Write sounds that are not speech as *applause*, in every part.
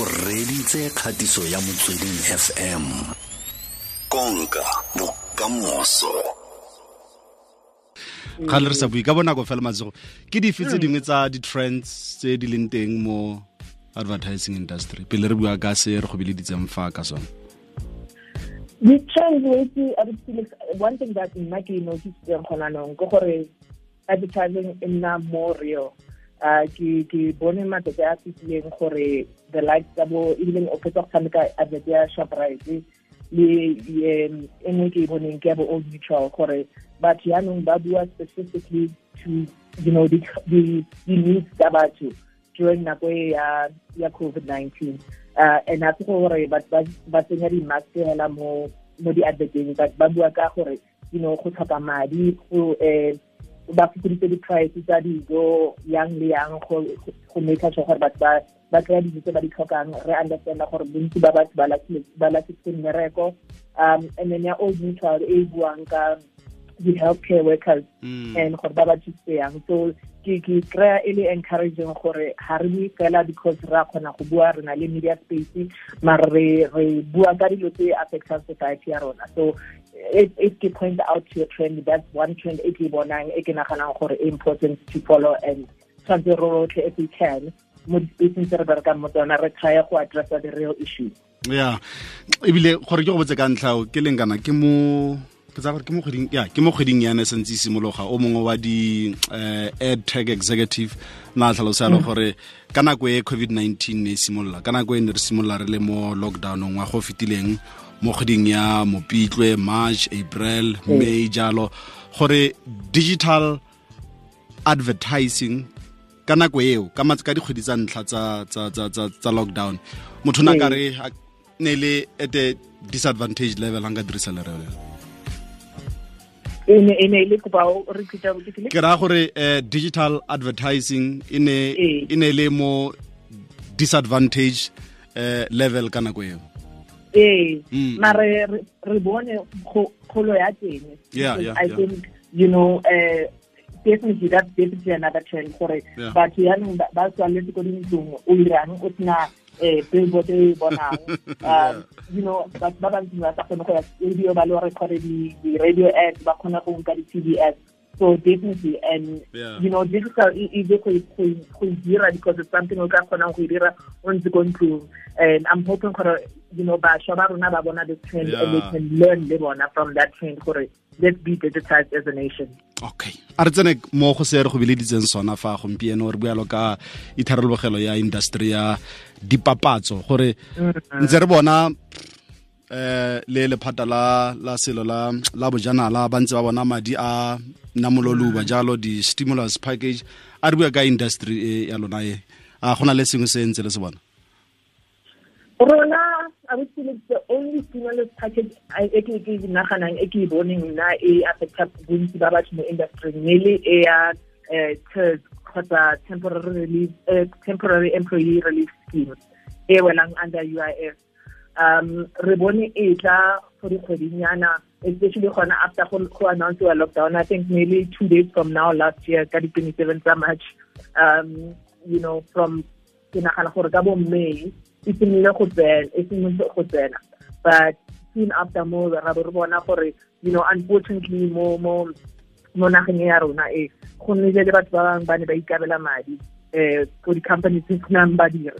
o reditse kgatiso ya motsweding fm konka bokamoso. Ga le re sa bue ka bonako fela matsego ke dife tse dingwe tsa di-trends tse di leng teng mo advertising industry? Pele re bua ka se re go bileditseng fa ka sone the trend with one thing that nna ke noticeng gona nong ke gore advertising e nna more real uh ke ke bone a fitileng gore the tsa bo ebile o fetsa go tshameka advert ya shoprite le e nngwe ke e boneng ke ya bo old mutual gore ba bua specifically to you know the the, the needs tsa batho during nako e ya ya covid-19 uh and a gore ba tsenya di-mask hela mo mo di-adverteng but ba bua ka gore you know go tlhoka madi go um ba fokoditse di-price tsa dijo yang le yang go make sure gore batho ba ba kry dijo tse ba di tlhokang. Re understanda gore bontsi ba batho ba latlhitswe mmereko um and then ya old mutual e buang ka di-healthcare workers mm. and gore ba ba thuseyang so ke ke kry-a e le encouraging gore ga re bue fela because re a kgona go bua re na le media space mara re bua ka dilo tse affectang society ya rona. So if ke point out to a trend that's one trend e ke bonang e ke naganang gore e important to follow and tshwanetse re rotlhe if we can mo di-spacing tse re berekang mo tsona re try go addressa the real issue. Ya ebile gore ke go botse ka ntlhao ke leng kana? Ke mo ke tsa gore ke mo kgweding ya ke mo kgweding ya ne sentse simologa o mongwe wa di uh, tag tech executive na tlhalosa le gore ka nako e covid-19 ne e simolola ka nako e ne re simolola re le mo lockdownong wa go fetileng mo kgweding ya mopitlwe march april may jalo gore digital advertising ka nako eo ka ka dikgwedi tsa ntlha tsa lockdown motho na ka re ne le at a disadvantage level a nka dirisa lereo ke raya gore uh, digital advertising e ne le mo disadvantage uh, level ka nako eo. Ee mare re bone kgolo ya teng. I think you know uh, definitely that's definitely another trend. Gore batho yaanong ba tswaletse ko dintlong o irang o sena eh billboard e bonang you know ba bantsi ba sa kgone go ya studio ba le recorde di-radio ads ba kgona go nka di-tv ads so definitely and Yeah. you know digital e easy go dira because it's something o ka kgonang go dira o ntse ko ntlong. And i'm hoping gore you know bašwa ba rona ba bona this trend and they can learn le bona from that trend gore let's be digitized as a nation. Okay. A re tsene mo go se re go bileditseng sona fa gompieno re bualo ka itharologelo ya industry ya dipapatso gore mm-hmm. ntse re bona eh le lephata la la selo la la bojanala ba ntse ba bona madi a namololuba jalo di-stimulus package a re bua ka industry e ya lona e. A gona le sengwe se ntse le se bona? Rona say the only stimulus package I e ke ke naganang e ke e boneng nna e affecta bontsi ba batho mo industry nearly e ya eh, TERS kgotsa temporary relief eh, temporary employee relief scheme e welang under UIF um re bone e tla for dikgwedinyana especially gona after go go announce wa lockdown. I think nearly two days from now last year ka di 27 tsa March um you know from ke nagana gore ka bo May e simolole go tsena e simolole go tsena. But soon after mo ra bo re bona gore you know unfortunately mo mo mo nageng ya rona e go nnile le batho ba bangwe ba ne ba ikabela madi eh ko di-company tse senang badiri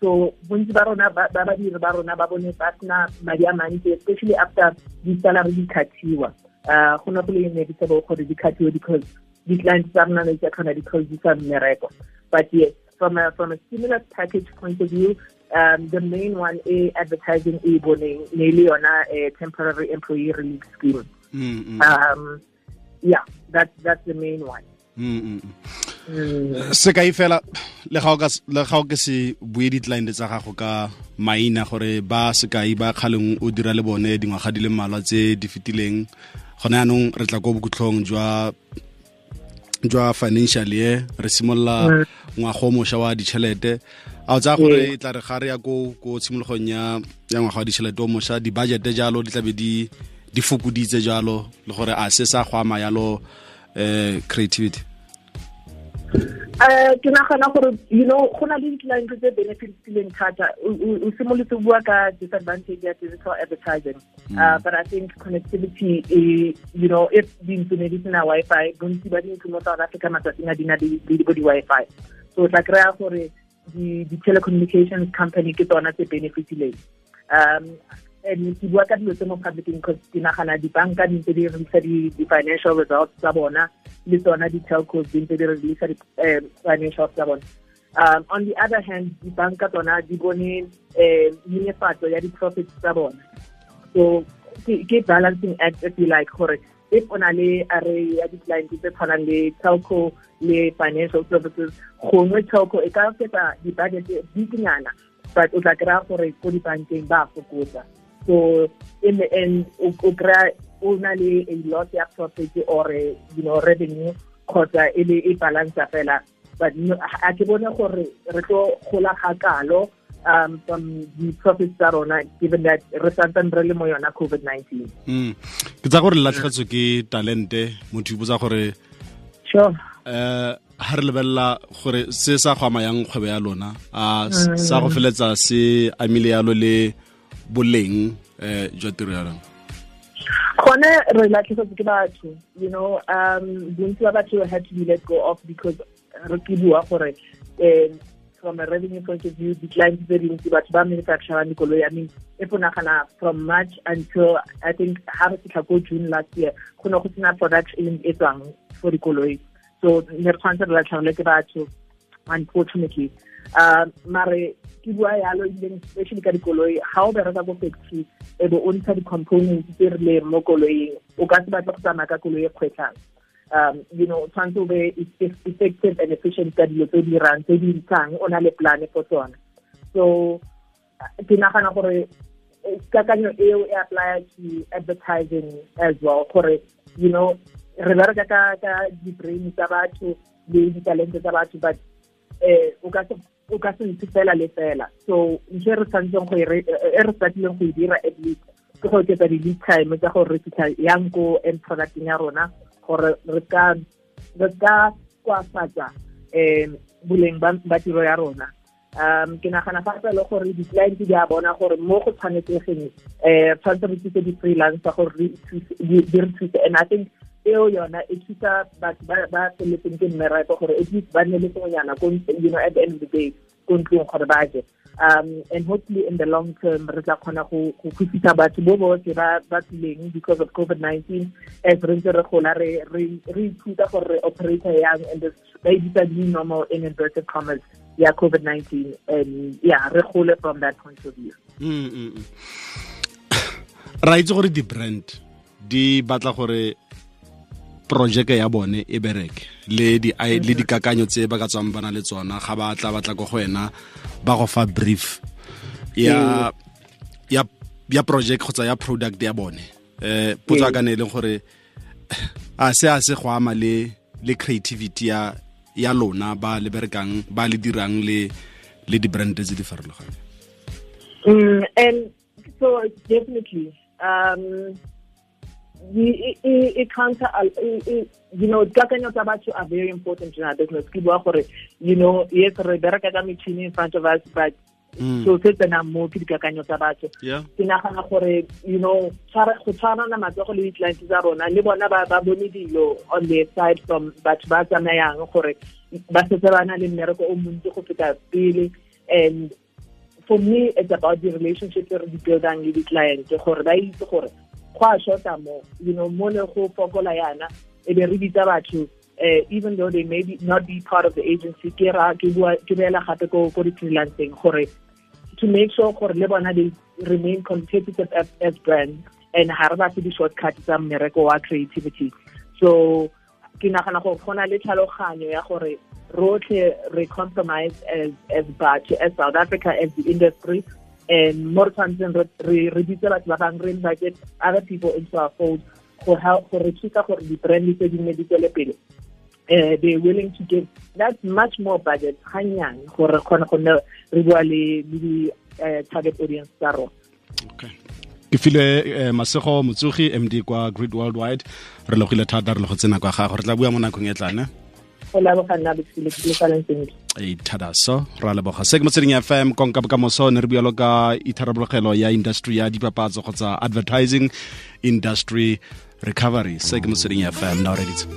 so bontsi ba rona ba ba badiri ba rona ba bone ba sena madi a mantsi especially after di-salary di khathiwa uh go na go le inevitable gore di khathiwe because di-client tsa rona ne tsa tlhona di closisa mmereko. But yes from a from a stimulus package point of view um the main one is advertising e boneng nearly yona a temporary employee relief scheme. Mm, mm, um yeah that's that's the main one. Mm, mm, mm. mm. sekai fela le ga o ka le ga o ke se bue di-client tsa gago ka maina gore ba sekai ba kgaleng o dira le bone dingwaga di le mmalwa tse di fetileng gone yaanong re tla ko bokhutlhong jwa jwa financial year re simolola ngwaga o mošwa wa ditšhelete a o tsaya gore e tla re ga re ya ko ko tshimologong ya ya ngwaga wa ditšhelete o mošwa di-budgete jalo di tlabe di di fokoditse jalo le gore a se sa go ama yalo um creativity uh ke nagana gore you know go na le di-client tse benefit tileng thata. O simolotse bua ka disadvantage ya digital advertising. Mm. uh, but i think connectivity e you know if dintlo ne di sena wi-fi bontsi ba dintlo mo south africa matsatsing a di na le bo di-wi-fi. So o tla kry-a gore di-telecommunications company ke tsona tse benefitileng. Um and ke bua ka dilo tse mo publicing because ke nagana dibanka di ntse di releasa di-financial results tsa bona le tsona di-telcos di di releasa di-financials tsa bona um on the other hand dibanka tsona di bone um nyenyefatso ya di-profits tsa bona. So ke balancing act if you like gore if o na le array ya di-client tse tshwanang le telco le financial services gongwe telco e ka fetsa di-budget dikinyana but o tla kry-a gore ko dibankeng ba fokotsa. So in the end o kry o na le a lot ya profit or you know revenue kgotsa e le e balance fela. But a ke bone gore re tlo gola kalo um from the profits tsa rona given that re santsane re le mo yona covid-19 mm ke tsa gore latlhegetswe ke talente. Motho o botsa gore sure. uh, ha re lebelela gore se sa go amayang kgwebo ya lona a sa go feletsa se amile yalo le boleng um jwa tiro ya lona gone re latlhegetswe ke batho you know um bontsi ba batho had to be let go off because re ke bua gore um from a revenue point of view decline tse dintsi batho ba manufacturang dikoloi i mean if o nagana from march until i think ha re fitlha ko june last year go ne go sena production e tswang for dikoloi. So ne re tshwanetse re latlhegelwe ke batho unfortunately um mare ke bua yalo ileng especially ka dikoloi ga o bereka ko factory e be o ntsha di-components tse rileng mo koloing o ka se batle go tsamaya ka koloi e kgwetlhang. Um you know tshwanetse o be effective and efficient ka dilo tse di dirang tse di ntshang o na le plan for tsona so ke nagana gore kakanyo eo e apply to advertising as well gore you know re bereka ka di-brain tsa batho le ditalente tsa batho but eh o ka o ka se fela. So go e re statileng go e dira at least ke go oketsa di-lead time tsa gore re fitlha yang ko end producting ya rona gore re ka kwafatsa um boleng ba tiro ya rona. Um ke nagana gape le gore di-client di a bona gore mo go tshwanetsegeng um tshwanetse re tsise and i think eo yona e thusa batho ba feletseng ke mmereko gore at least ba nne le sengwenyana you know at the end of the day ko ntlong gore ba je. Um and hopefully in the long term re tla kgona go khutisa batho bo botlhe ba tswileng because of covid-19 as re ntse re gola re ithuta gore re operator yang and ba edisa new normal in inverted commas ya covid-19 and yeah re gole from that point of view. Mm, mm, mm. *coughs* ra itse gore di-brand di batla gore projeke ya bone e bereke. Le di le dikakanyo tse ba ka tswang bana le tsona ga ba tla batla go go wena ba go fa brief ya ya ya project kgotsa ya product ya bone. Eh potsa ka ne le gore a se a se go ama le le creativity ya ya lona ba le berekang ba le dirang le le di brand tse di farologaneng. Mm and so definitely um it counter, you know, kakanyo tsa batho are very important in our business. Ke bua gore, you know, yes, re bereka ka metšhini in front of us, but mm. so se tsena mo ke dikakanyo tsa batho ke nagana gore you know go tshwarana matsogo le di-client tsa rona le bona ba bone dilo on their side from batho ba tsamayang gore ba setse ba na le mmereko o montsi go feta pele and for me it's about the relationship re di buildang le di-client gore ba itse gore go a shota mo you know mo ne go fokola yana e be re bitsa batho uh, even though they may be not be part of the agency to make sure gore they remain competitive as, as brands and ha re ba se di-shortcut tsa mmereko wa creativity. So ke compromise as as as south africa as the industry and more times than re re bitse batho ba bangwe re invite other people into our fold go help go re thusa gore di-brand tse dinne di tswele pele uh, they're willing to give. That much more budget ganyane gore re kgone go nne re bua le di-target audience tsa rona. Okay. Ke file eh, masego motsogi md kwa great worldwide. Re logile thata re le go tsena kwa gago re tla bua mo nakong e tlane go leboga nna ra leboga. Se ke motsweding fm konka bokamoso ne re bualo ka itharabologelo ya industry ya dipapatso kgotsa advertising industry recovery. Se ke motsweding fm na reditse